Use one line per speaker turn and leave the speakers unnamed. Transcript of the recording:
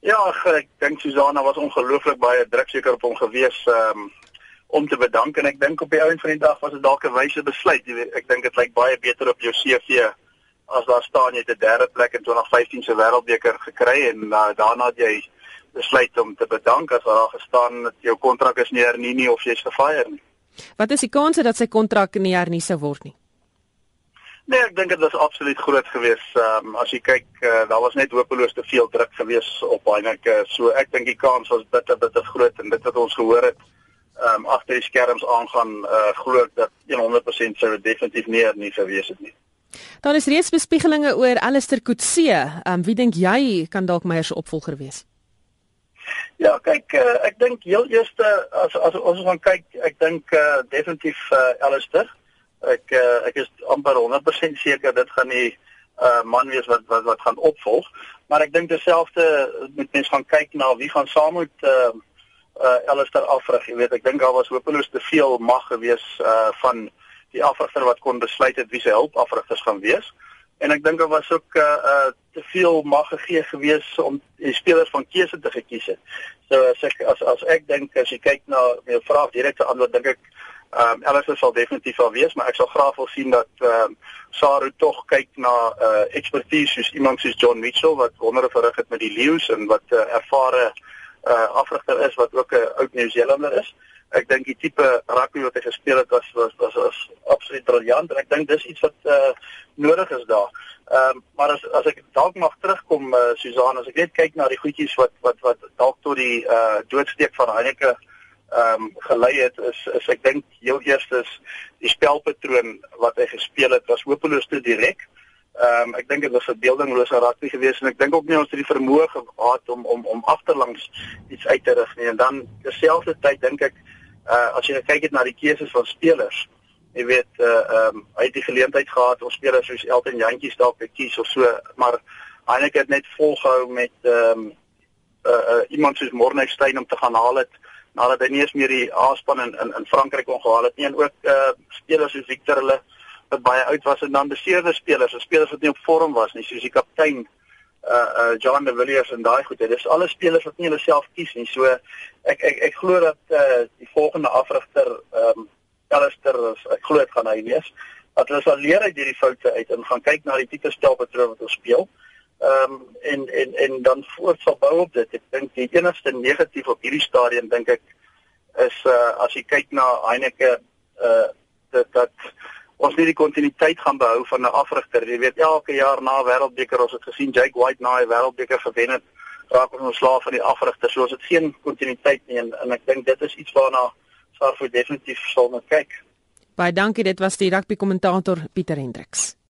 Ja, ek, ek dink Susanna was ongelooflik baie druk seker op hom gewees um, om te bedank en ek dink op die einde van die dag was dit dalk 'n wyse besluit. Jy weet, ek dink dit lyk baie beter op jou CV as daar staan jy het 'n derde plek in 2015 se wêreldbeker gekry en uh, daarna het jy besluit om te bedank as daar gestaan dat jou kontrak is nie hernie nie of jy's gefire nie.
Wat is die kanse dat sy kontrak nie hernie sou word nie?
Nee, ek dink dit was absoluut groot geweest. Ehm um, as jy kyk, uh, daar was net hopeloos te veel druk geweest op Heineke. So ek dink die kans was bitter bitter groot en dit wat ons gehoor het ehm um, agter die skerms aangaan, uh, glo ek dat 100% sou definitief nie hernie geweest het nie.
Daar is reeds bespiegelinge oor Alistair Coetzee. Ehm um, wie dink jy kan dalk Meyer se opvolger wees?
Ja, kyk, uh, ek dink heel eerste as, as ons gaan kyk, ek dink uh, definitief uh, Alistair. Ek uh, ek is amper 100% seker dit gaan nie 'n uh, man wees wat wat wat gaan opvolg, maar ek dink dieselfde moet mens gaan kyk na wie gaan saam met uh, uh, Alistair afrig. Jy weet, ek dink daar was hopeloos te veel mag gewees uh, van die afrigter wat kon besluit het wie se hulp afrigters gaan wees. En ek dink daar was ook uh, uh te veel mag gegee gewees om die spelers van keuse te gekies het. So as ek as as ek dink as jy kyk na my vraag direkte antwoord dink ek ehm um, Alice sal definitief al wees, maar ek sal graag wil sien dat ehm um, Saru tog kyk na uh ekspertise soos iemand soos John Mitchell wat wondere verrig het met die Lions en wat 'n uh, ervare uh afrigter is wat ook 'n oud Nieu-Zeelander is ek dink die tipe rugby wat hy gespeel het was was was, was absoluut briljant en ek dink dis iets wat uh, nodig is daar. Ehm um, maar as as ek dalk mag terugkom uh, Susan as ek net kyk na die goedjies wat wat wat dalk tot die uh, doodsteek van Heineke ehm um, gelei het is is ek dink heel eerstens die spelpatroon wat hy gespeel het was hopeloos te direk. Ehm um, ek dink dit was 'n beeldinglose rugby geweest en ek dink ook nie ons het die vermoë gehad om om om agterlangs iets uit te rig nie en dan terselfdertyd dink ek uh as jy kyk na die keuses van spelers jy weet uh ehm um, hy het die geleentheid gehad om spelers soos Elton Jantjies dalk te kies of so maar eintlik het net volgehou met ehm um, uh, uh iemand soos Mornestein om te gaan haal het nadat hy nie eens meer die A-span in, in in Frankryk kon gehaal het nie en ook uh spelers soos Victor hulle wat baie oud was en dan beseerde spelers, spelers wat nie op vorm was nie soos die kaptein uh uh John de Villiers en daai goed. Dit is alle spelers wat nie hulle self kies nie. So ek ek ek glo dat uh die volgende afrigter ehm um, Alistair ek glo dit gaan hy wees. Dat hulle sal leer uit hierdie foute uit en gaan kyk na die tipe spelpatroon wat ons speel. Ehm um, en en en dan voort sal bou op dit. Ek dink die enigste negatief op hierdie stadium dink ek is uh as jy kyk na Heineke uh dat dat ons nie die kontinuïteit gaan behou van 'n afrigter. Jy weet elke jaar na Wêreldbeker ons het gesien Jake White na die Wêreldbeker gewen het, raak ons ontslaaf van die afrigter. So ons het geen kontinuïteit nie en, en ek dink dit is iets waarna Sarfo definitief sal moet kyk.
Baie dankie, dit was die rugby kommentator Pieter Hendriks.